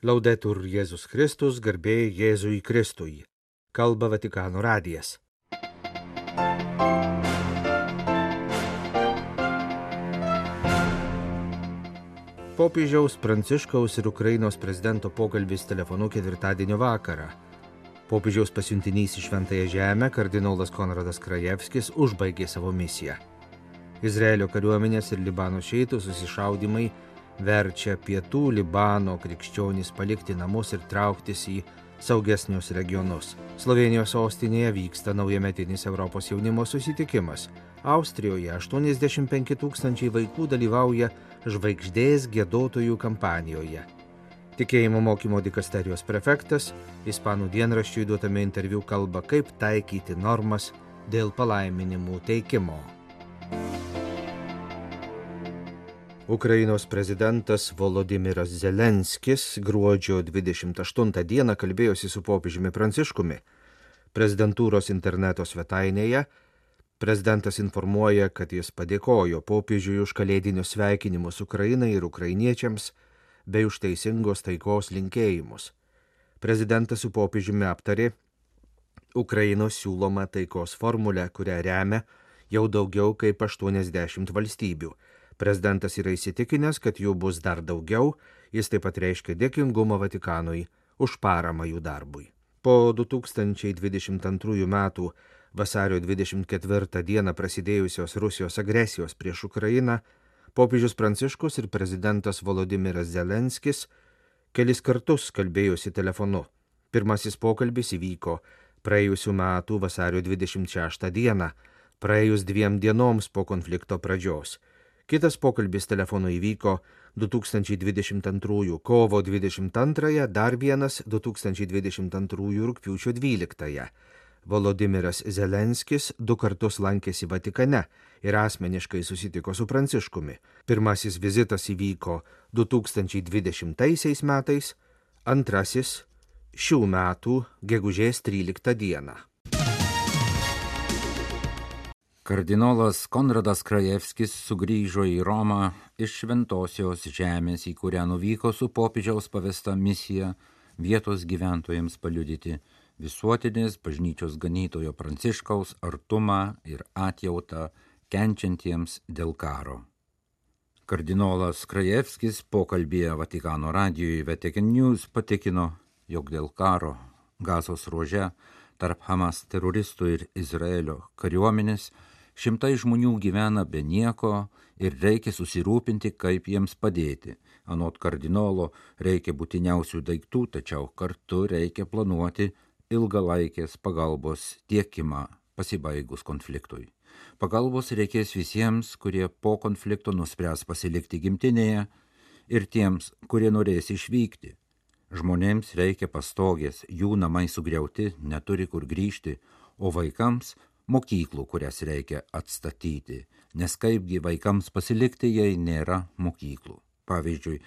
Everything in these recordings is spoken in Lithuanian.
Laudetur Jėzus Kristus, garbė Jėzui Kristui. Kalba Vatikano radijas. Popiežiaus Pranciškaus ir Ukrainos prezidento pokalbis telefonu ketvirtadienio vakarą. Popiežiaus pasiuntinys į Šventąją Žemę, kardinolas Konradas Krajevskis, užbaigė savo misiją. Izraelio kariuomenės ir Libano šeitų susišaudimai verčia pietų Libano krikščionys palikti namus ir trauktis į saugesnius regionus. Slovenijos sostinėje vyksta naujametinis Europos jaunimo susitikimas. Austrijoje 85 tūkstančiai vaikų dalyvauja žvaigždės gėdotojų kampanijoje. Tikėjimo mokymo dikasterijos prefektas Ispanų dienraščiui duotame interviu kalba, kaip taikyti normas dėl palaiminimų teikimo. Ukrainos prezidentas Volodimiras Zelenskis gruodžio 28 dieną kalbėjosi su popiežiumi Pranciškumi. Prezidentūros interneto svetainėje prezidentas informuoja, kad jis padėkojo popiežiui už kalėdinius sveikinimus Ukrainai ir ukrainiečiams bei už teisingos taikos linkėjimus. Prezidentas su popiežiumi aptarė Ukrainos siūlomą taikos formulę, kurią remia jau daugiau kaip 80 valstybių Prezidentas yra įsitikinęs, kad jų bus dar daugiau, jis taip pat reiškia dėkingumą Vatikanui už paramą jų darbui. Po 2022 m. vasario 24 d. prasidėjusios Rusijos agresijos prieš Ukrainą, popiežius Pranciškus ir prezidentas Volodimiras Zelenskis kelis kartus kalbėjosi telefonu. Pirmasis pokalbis įvyko praėjusiu metu vasario 26 d. praėjus dviem dienoms po konflikto pradžios. Kitas pokalbis telefonu įvyko 2022 kovo 22, dar vienas 2022 rūpiučio 12. Volodimiras Zelenskis du kartus lankėsi Vatikane ir asmeniškai susitiko su Pranciškumi. Pirmasis vizitas įvyko 2020 metais, antrasis šių metų gegužės 13 dieną. Kardinolas Konradas Krajevskis sugrįžo į Romą iš šventosios žemės, į kurią nuvyko su popiežiaus pavesta misija vietos gyventojams paliudyti visuotinės bažnyčios ganytojo pranciškaus artumą ir atjautą kenčiantiems dėl karo. Kardinolas Krajevskis pokalbėje Vatikano radijoje Vatican News patikino, jog dėl karo gazos ruože tarp Hamas teroristų ir Izraelio kariuomenės Šimtai žmonių gyvena be nieko ir reikia susirūpinti, kaip jiems padėti. Anot kardinolo reikia būtiniausių daiktų, tačiau kartu reikia planuoti ilgalaikės pagalbos tiekimą pasibaigus konfliktui. Pagalbos reikės visiems, kurie po konflikto nuspręs pasilikti gimtinėje ir tiems, kurie norės išvykti. Žmonėms reikia pastogės, jų namai sugriauti, neturi kur grįžti, o vaikams mokyklų, kurias reikia atstatyti, nes kaipgi vaikams pasilikti, jei nėra mokyklų. Pavyzdžiui,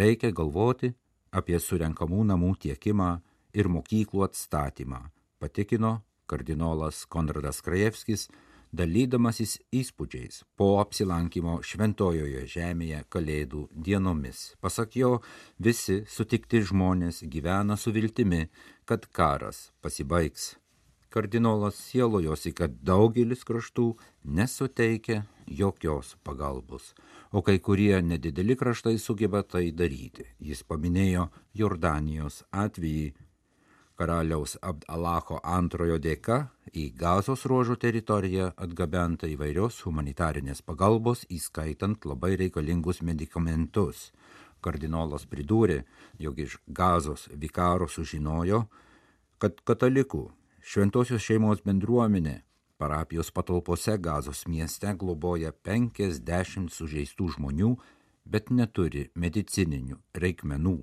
reikia galvoti apie surenkamų namų tiekimą ir mokyklų atstatymą, patikino kardinolas Konradas Krajevskis, dalydamasis įspūdžiais po apsilankimo šventojoje žemėje kalėdų dienomis. Pasak jo, visi sutikti žmonės gyvena su viltimi, kad karas pasibaigs kardinolas sielojosi, kad daugelis kraštų nesuteikia jokios pagalbos, o kai kurie nedideli kraštai sugeba tai daryti. Jis paminėjo Jordanijos atvejį karaliaus Abdalacho antrojo dėka į gazos ruožo teritoriją atgabenta įvairios humanitarinės pagalbos, įskaitant labai reikalingus medikamentus. Kardinolas pridūrė, jog iš gazos vikaro sužinojo, kad katalikų Šventosios šeimos bendruomenė parapijos patalpose gazos mieste globoja 50 sužeistų žmonių, bet neturi medicininių reikmenų.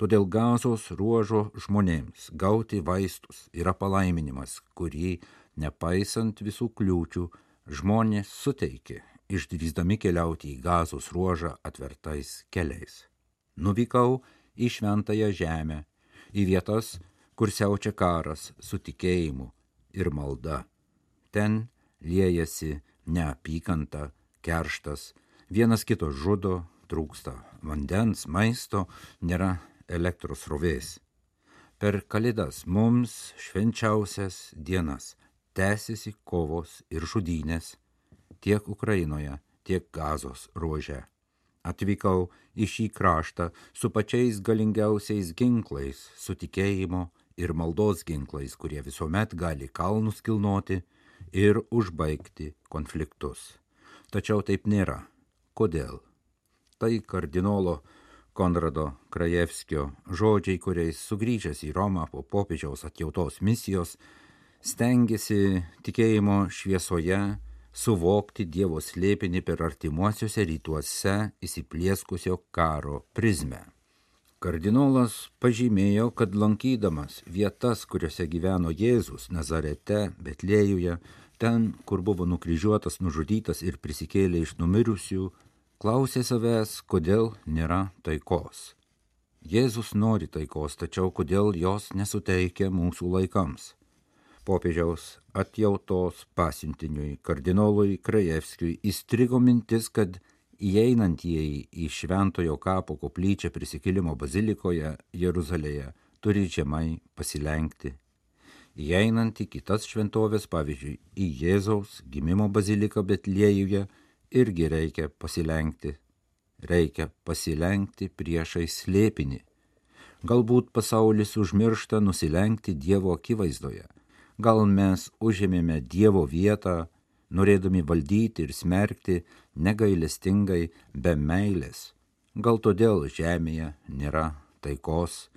Todėl gazos ruožo žmonėms gauti vaistus yra palaiminimas, kurį, nepaisant visų kliūčių, žmonės suteikė, išdrįsdami keliauti į gazos ruožą atvertais keliais. Nuvykau į šventąją žemę, į vietas, kur siaučia karas su tikėjimu ir malda. Ten liejasi neapykanta, kerštas, vienas kito žudo, trūksta vandens, maisto, nėra elektros rovės. Per kalėdas mums švenčiausias dienas tęsiasi kovos ir žudynės tiek Ukrainoje, tiek Gazos ruože. Atvykau į šį kraštą su pačiais galingiausiais ginklais, su tikėjimo ir maldos ginklais, kurie visuomet gali kalnus kilnoti ir užbaigti konfliktus. Tačiau taip nėra. Kodėl? Tai kardinolo Konrado Krajevskio žodžiai, kuriais sugrįžęs į Romą po popiežiaus atjautos misijos, stengiasi tikėjimo šviesoje suvokti Dievo slėpinį per artimuosiuose rytuose įsiplieskusio karo prizmę. Kardinolas pažymėjo, kad lankydamas vietas, kuriuose gyveno Jėzus Nazarete, Betlėjuje, ten, kur buvo nukryžiuotas, nužudytas ir prisikėlė iš numirusių, klausė savęs, kodėl nėra taikos. Jėzus nori taikos, tačiau kodėl jos nesuteikia mūsų laikams popiežiaus atjautos pasiuntiniui kardinolui Krajevskiui įstrigo mintis, kad įeinantieji į Šventojo kapo koplyčią prisikėlimo bazilikoje Jeruzalėje turi žemai pasilenkti. Įeinant į kitas šventovės, pavyzdžiui, į Jėzaus gimimo baziliką Betliejuje, irgi reikia pasilenkti. Reikia pasilenkti priešai slėpinį. Galbūt pasaulis užmiršta nusilenkti Dievo akivaizdoje Gal mes užėmėme Dievo vietą, norėdami valdyti ir smerkti negailestingai be meilės. Gal todėl žemėje nėra taikos,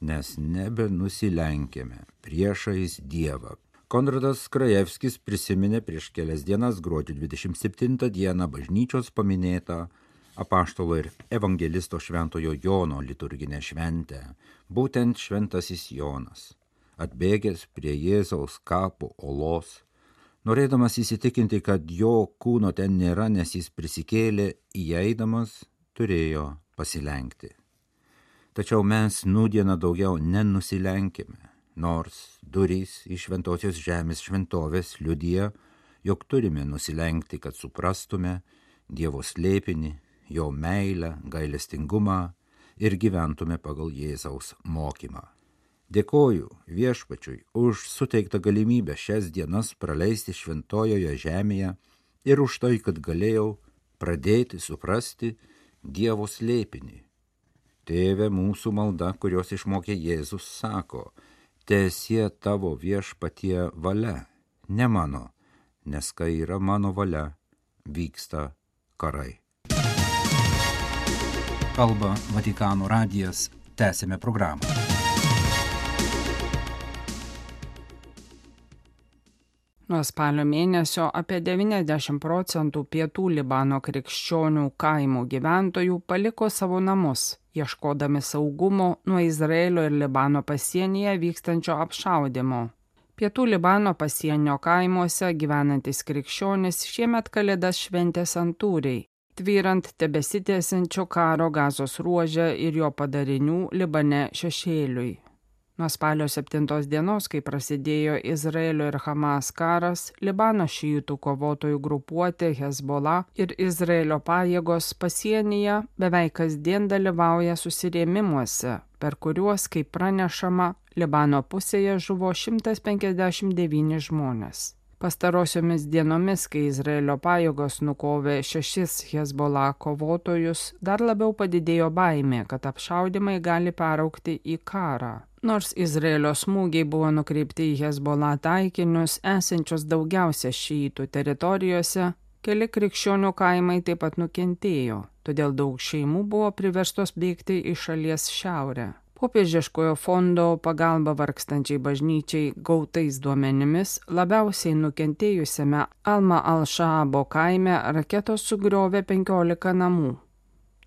nes nebenusilenkėme priešais Dievą. Konradas Krajevskis prisiminė prieš kelias dienas gruodžio 27 dieną bažnyčios paminėtą apaštalo ir evangelisto šventojo Jono liturginę šventę, būtent šventasis Jonas atbėgęs prie Jėzaus kapo olos, norėdamas įsitikinti, kad jo kūno ten nėra, nes jis prisikėlė, įeidamas turėjo pasilenkti. Tačiau mes nudieną daugiau nenusilenkime, nors durys iš šventosios žemės šventovės liudija, jog turime nusilenkti, kad suprastume Dievo slėpinį, jo meilę, gailestingumą ir gyventume pagal Jėzaus mokymą. Dėkoju viešpačiui už suteiktą galimybę šias dienas praleisti šventojoje žemėje ir už tai, kad galėjau pradėti suprasti Dievo slėpinį. Tėve mūsų malda, kurios išmokė Jėzus, sako, tiesie tavo viešpatie valia, ne mano, nes kai yra mano valia, vyksta karai. Kalba Vatikano radijas, tęsėme programą. Nuo spalio mėnesio apie 90 procentų pietų Libano krikščionių kaimų gyventojų paliko savo namus, ieškodami saugumo nuo Izraelio ir Libano pasienyje vykstančio apšaudimo. Pietų Libano pasienio kaimuose gyvenantis krikščionis šiemet kalėdas šventė santūriai, tvyrant tebesitėsiančio karo gazos ruožę ir jo padarinių Libane šešėliui. Nuo spalio 7 dienos, kai prasidėjo Izraelio ir Hamas karas, Libano šijų kovotojų grupuotė Hezbollah ir Izraelio pajėgos pasienyje beveik kasdien dalyvauja susirėmimuose, per kuriuos, kaip pranešama, Libano pusėje žuvo 159 žmonės. Pastarosiomis dienomis, kai Izraelio pajėgos nukovė šešis Hezbollah kovotojus, dar labiau padidėjo baimė, kad apšaudimai gali peraukti į karą. Nors Izraelio smūgiai buvo nukreipti į Hezbollah taikinius esančius daugiausia šytų teritorijose, keli krikščionių kaimai taip pat nukentėjo, todėl daug šeimų buvo priverstos bėgti į šalies šiaurę. Popiežiškojo fondo pagalba vargstančiai bažnyčiai gautais duomenimis labiausiai nukentėjusiame Alma Al-Shaabo kaime raketos sugriovė 15 namų,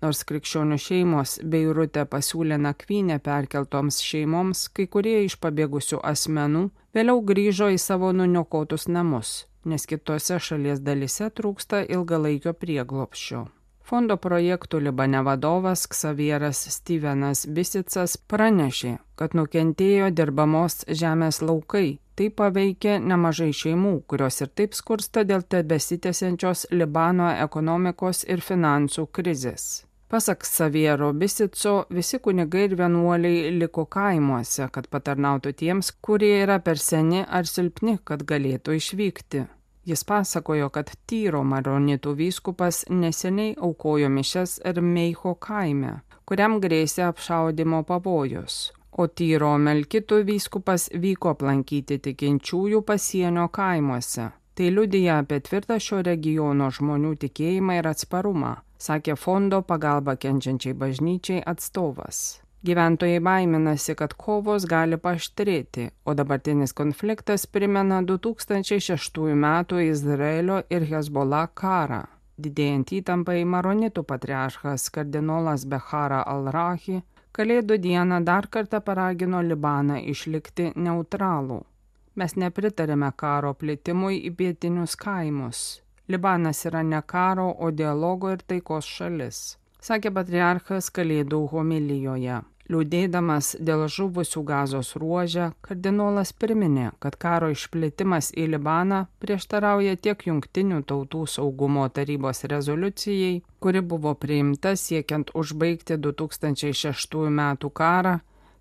Nors krikščionių šeimos Beirute pasiūlė nakvynę perkeltoms šeimoms, kai kurie iš pabėgusių asmenų vėliau grįžo į savo nuniokotus namus, nes kitose šalies dalise trūksta ilgalaikio prieglopščio. Fondo projektų Libane vadovas Ksavieras Stevenas Bisicas pranešė, kad nukentėjo dirbamos žemės laukai. Tai paveikė nemažai šeimų, kurios ir taip skursta dėl tebesitėsiančios Libano ekonomikos ir finansų krizės. Pasak Saviero Bisico, visi kunigai ir vienuoliai liko kaimuose, kad patarnautų tiems, kurie yra per seni ar silpni, kad galėtų išvykti. Jis pasakojo, kad Tyro maronitų vyskupas neseniai aukojo mišes Ermeicho kaime, kuriam grėsė apšaudimo pavojus. O Tyro Melkitų vyskupas vyko aplankyti tikinčiųjų pasienio kaimuose. Tai liudija apie tvirtą šio regiono žmonių tikėjimą ir atsparumą sakė fondo pagalba kenčiančiai bažnyčiai atstovas. Gyventojai baiminasi, kad kovos gali paštrėti, o dabartinis konfliktas primena 2006 m. Izraelio ir Hezbollah karą. Didėjant įtampai Maronitų patriarchas kardinolas Behara al-Rahi Kalėdų dieną dar kartą paragino Libaną išlikti neutralų. Mes nepritarėme karo plitimui į pietinius kaimus. Libanas yra ne karo, o dialogo ir taikos šalis, sakė patriarchas Kalėdų homilijoje. Liūdėdamas dėl žuvusių gazos ruožę, kardinolas priminė, kad karo išplėtimas į Libaną prieštarauja tiek Junktinių tautų saugumo tarybos rezoliucijai, kuri buvo priimta siekiant užbaigti 2006 m. karą,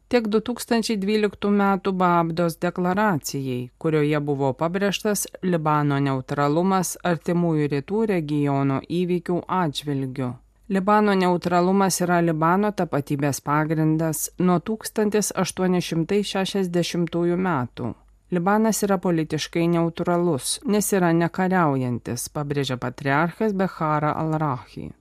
tiek 2012 m. Babdos deklaracijai, kurioje buvo pabrėžtas Libano neutralumas artimųjų rytų regiono įvykių atžvilgių. Libano neutralumas yra Libano tapatybės pagrindas nuo 1860 metų. Libanas yra politiškai neutralus, nes yra nekariaujantis, pabrėžia patriarchas Behara al-Rahi.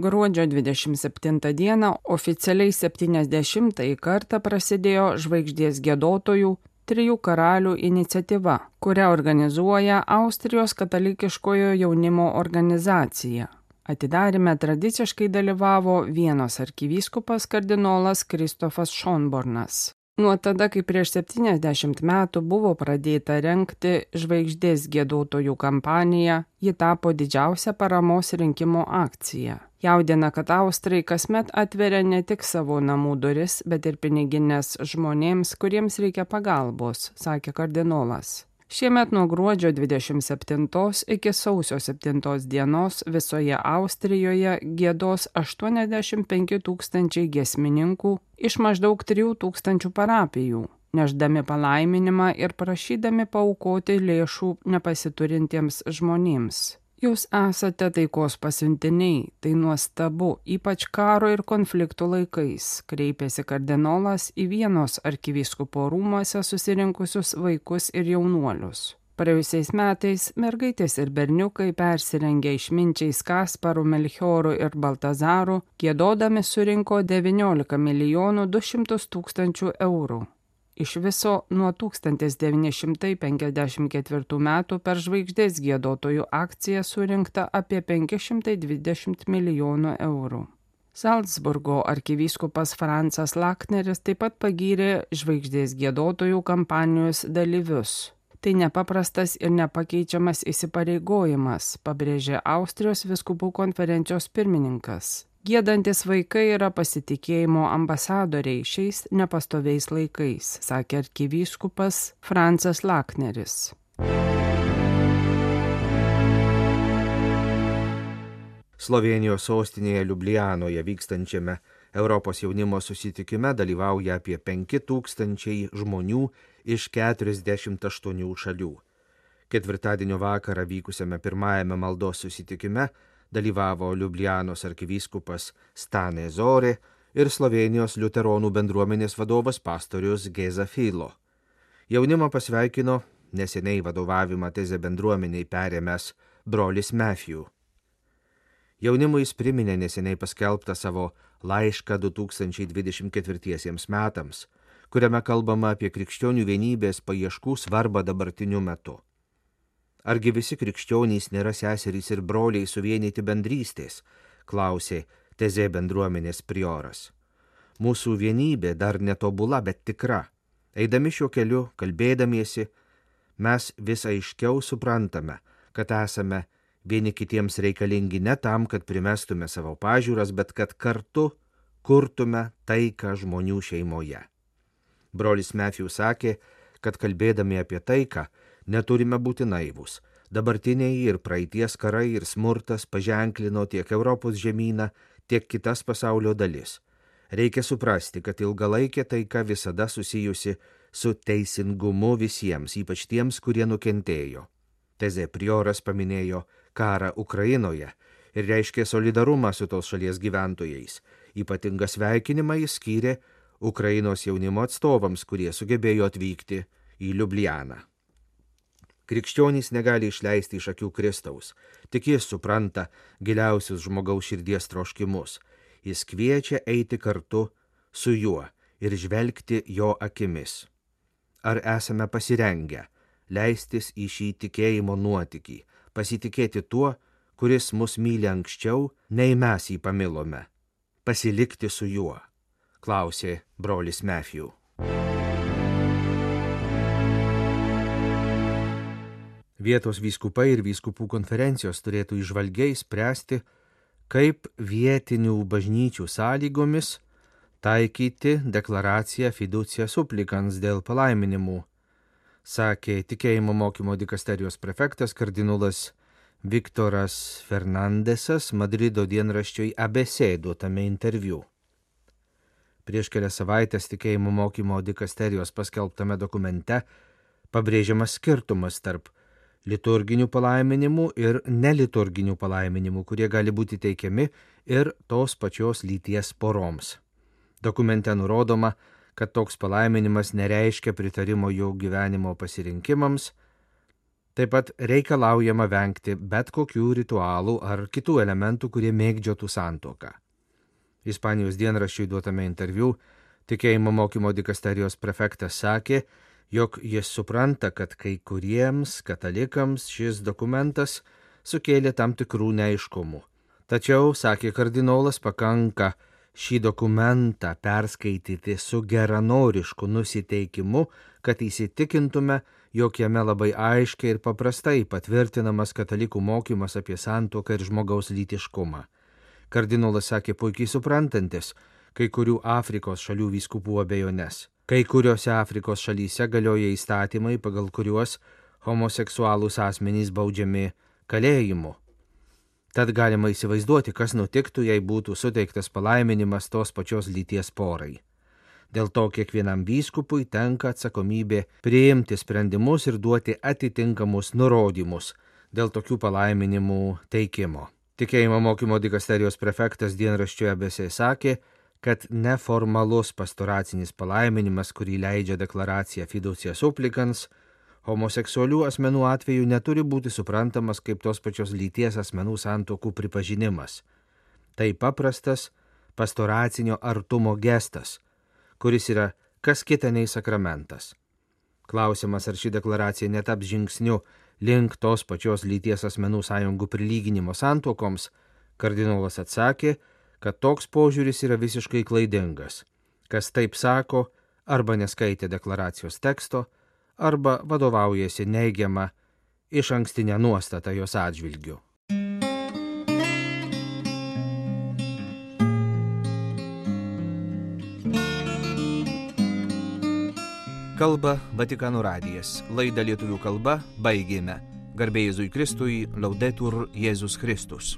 Gruodžio 27 dieną oficialiai 70-ąjį kartą prasidėjo žvaigždės gėdotojų trijų karalių iniciatyva, kurią organizuoja Austrijos katalikiškojo jaunimo organizacija. Atidarime tradiciškai dalyvavo vienos arkivyskupas kardinolas Kristofas Šonbornas. Nuo tada, kai prieš 70 metų buvo pradėta renkti žvaigždės gėdotojų kampaniją, ji tapo didžiausia paramos rinkimo akcija. Jaudina, kad Austrai kasmet atveria ne tik savo namų duris, bet ir piniginės žmonėms, kuriems reikia pagalbos, sakė kardinolas. Šiemet nuo gruodžio 27 iki sausio 7 dienos visoje Austrijoje gėdos 85 tūkstančiai gesmininkų iš maždaug 3 tūkstančių parapijų, neždami palaiminimą ir prašydami paukoti lėšų nepasiturintiems žmonėms. Jūs esate taikos pasiuntiniai, tai nuostabu, ypač karo ir konfliktų laikais, kreipėsi kardinolas į vienos arkivyskupo rūmose susirinkusius vaikus ir jaunuolius. Praėjusiais metais mergaitės ir berniukai persirengę išminčiais Kasparu, Melchioru ir Baltazaru, gėdodami surinko 19 milijonų 200 tūkstančių eurų. Iš viso nuo 1954 metų per žvaigždės gėdotojų akciją surinkta apie 520 milijonų eurų. Salzburgo arkivyskupas Francas Lakneris taip pat pagyrė žvaigždės gėdotojų kampanijos dalyvius. Tai nepaprastas ir nepakeičiamas įsipareigojimas, pabrėžė Austrijos viskupų konferencijos pirmininkas. Gėdantis vaikai yra pasitikėjimo ambasadoriai šiais nepastoviais laikais, sakė arkivyskupas Francas Lakneris. Slovenijos sostinėje Liublianoje vykstančiame Europos jaunimo susitikime dalyvauja apie 5000 žmonių iš 48 šalių. Ketvirtadienio vakarą vykusiame pirmajame maldos susitikime dalyvavo Liublianos arkivyskupas Stanė Zorė ir Slovenijos liuteronų bendruomenės vadovas pastorius Geza Filo. Jaunimą pasveikino neseniai vadovavimą tezę bendruomeniai perėmęs brolis Matthew. Jaunimui jis priminė neseniai paskelbtą savo laišką 2024 metams, kuriame kalbama apie krikščionių vienybės paieškų svarbą dabartiniu metu. Argi visi krikščionys nėra seserys ir broliai suvienyti bendrystės? klausė Tezė bendruomenės prioras. Mūsų vienybė dar netobula, bet tikra. Eidami šiuo keliu, kalbėdamiesi, mes vis aiškiau suprantame, kad esame vieni kitiems reikalingi ne tam, kad primestume savo pažiūras, bet kad kartu kurtume taiką žmonių šeimoje. Brolis Matthew sakė, kad kalbėdami apie taiką, Neturime būti naivus. Dabartiniai ir praeities karai ir smurtas paženklino tiek Europos žemyną, tiek kitas pasaulio dalis. Reikia suprasti, kad ilgalaikė taika visada susijusi su teisingumu visiems, ypač tiems, kurie nukentėjo. Teze prioras paminėjo karą Ukrainoje ir reiškė solidarumą su tos šalies gyventojais. Ypatingą sveikinimą jis skyrė Ukrainos jaunimo atstovams, kurie sugebėjo atvykti į Liublianą. Krikščionys negali išleisti iš akių Kristaus, tik jis supranta giliausius žmogaus širdies troškimus. Jis kviečia eiti kartu su juo ir žvelgti jo akimis. Ar esame pasirengę leistis į šį tikėjimo nuotykį, pasitikėti tuo, kuris mus myli anksčiau, nei mes jį pamilome, pasilikti su juo, klausė brolis Matthew. Vietos vyskupai ir vyskupų konferencijos turėtų išvalgiai spręsti, kaip vietinių bažnyčių sąlygomis taikyti deklaraciją fiducija supplikans dėl palaiminimų, sakė tikėjimo mokymo dikasterijos prefektas kardinolas Viktoras Fernandesas Madrido dienraščiui ABC duotame interviu. Prieš kelias savaitės tikėjimo mokymo dikasterijos paskelbtame dokumente pabrėžiamas skirtumas tarp liturginių palaiminimų ir neliturginių palaiminimų, kurie gali būti teikiami ir tos pačios lyties poroms. Dokumente nurodoma, kad toks palaiminimas nereiškia pritarimo jų gyvenimo pasirinkimams, Taip pat reikalaujama vengti bet kokių ritualų ar kitų elementų, kurie mėgdžiotų santoką. Ispanijos dienraščiui duotame interviu tikėjimo mokymo dikasterijos prefektas sakė, jog jis supranta, kad kai kuriems katalikams šis dokumentas sukėlė tam tikrų neaiškumų. Tačiau, sakė kardinolas, pakanka šį dokumentą perskaityti su geranorišku nusiteikimu, kad įsitikintume, jog jame labai aiškiai ir paprastai patvirtinamas katalikų mokymas apie santuoką ir žmogaus lytiškumą. Kardinolas sakė puikiai suprantantis kai kurių Afrikos šalių vyskupų abejonės. Kai kuriuose Afrikos šalyse galioja įstatymai, pagal kuriuos homoseksualūs asmenys baudžiami kalėjimu. Tad galima įsivaizduoti, kas nutiktų, jei būtų suteiktas palaiminimas tos pačios lyties porai. Dėl to kiekvienam vyskupui tenka atsakomybė priimti sprendimus ir duoti atitinkamus nurodymus dėl tokių palaiminimų teikimo. Tikėjimo mokymo dikasterijos prefektas dienraščioje besai sakė, kad neformalus pastoracinis palaiminimas, kurį leidžia deklaracija fiducija supplikans, homoseksualių asmenų atveju neturi būti suprantamas kaip tos pačios lyties asmenų santokų pripažinimas. Tai paprastas pastoracinio artumo gestas, kuris yra kas kita nei sakramentas. Klausimas, ar ši deklaracija netaps žingsniu link tos pačios lyties asmenų sąjungų prilyginimo santokoms, kardinolas atsakė, kad toks požiūris yra visiškai klaidingas. Kas taip sako, arba neskaitė deklaracijos teksto, arba vadovaujasi neigiama iš ankstinė nuostata jos atžvilgiu. Kalba Vatikano radijas. Laidą lietuvių kalba baigėme. Garbėjai Jėzui Kristui, laudetur Jėzus Kristus.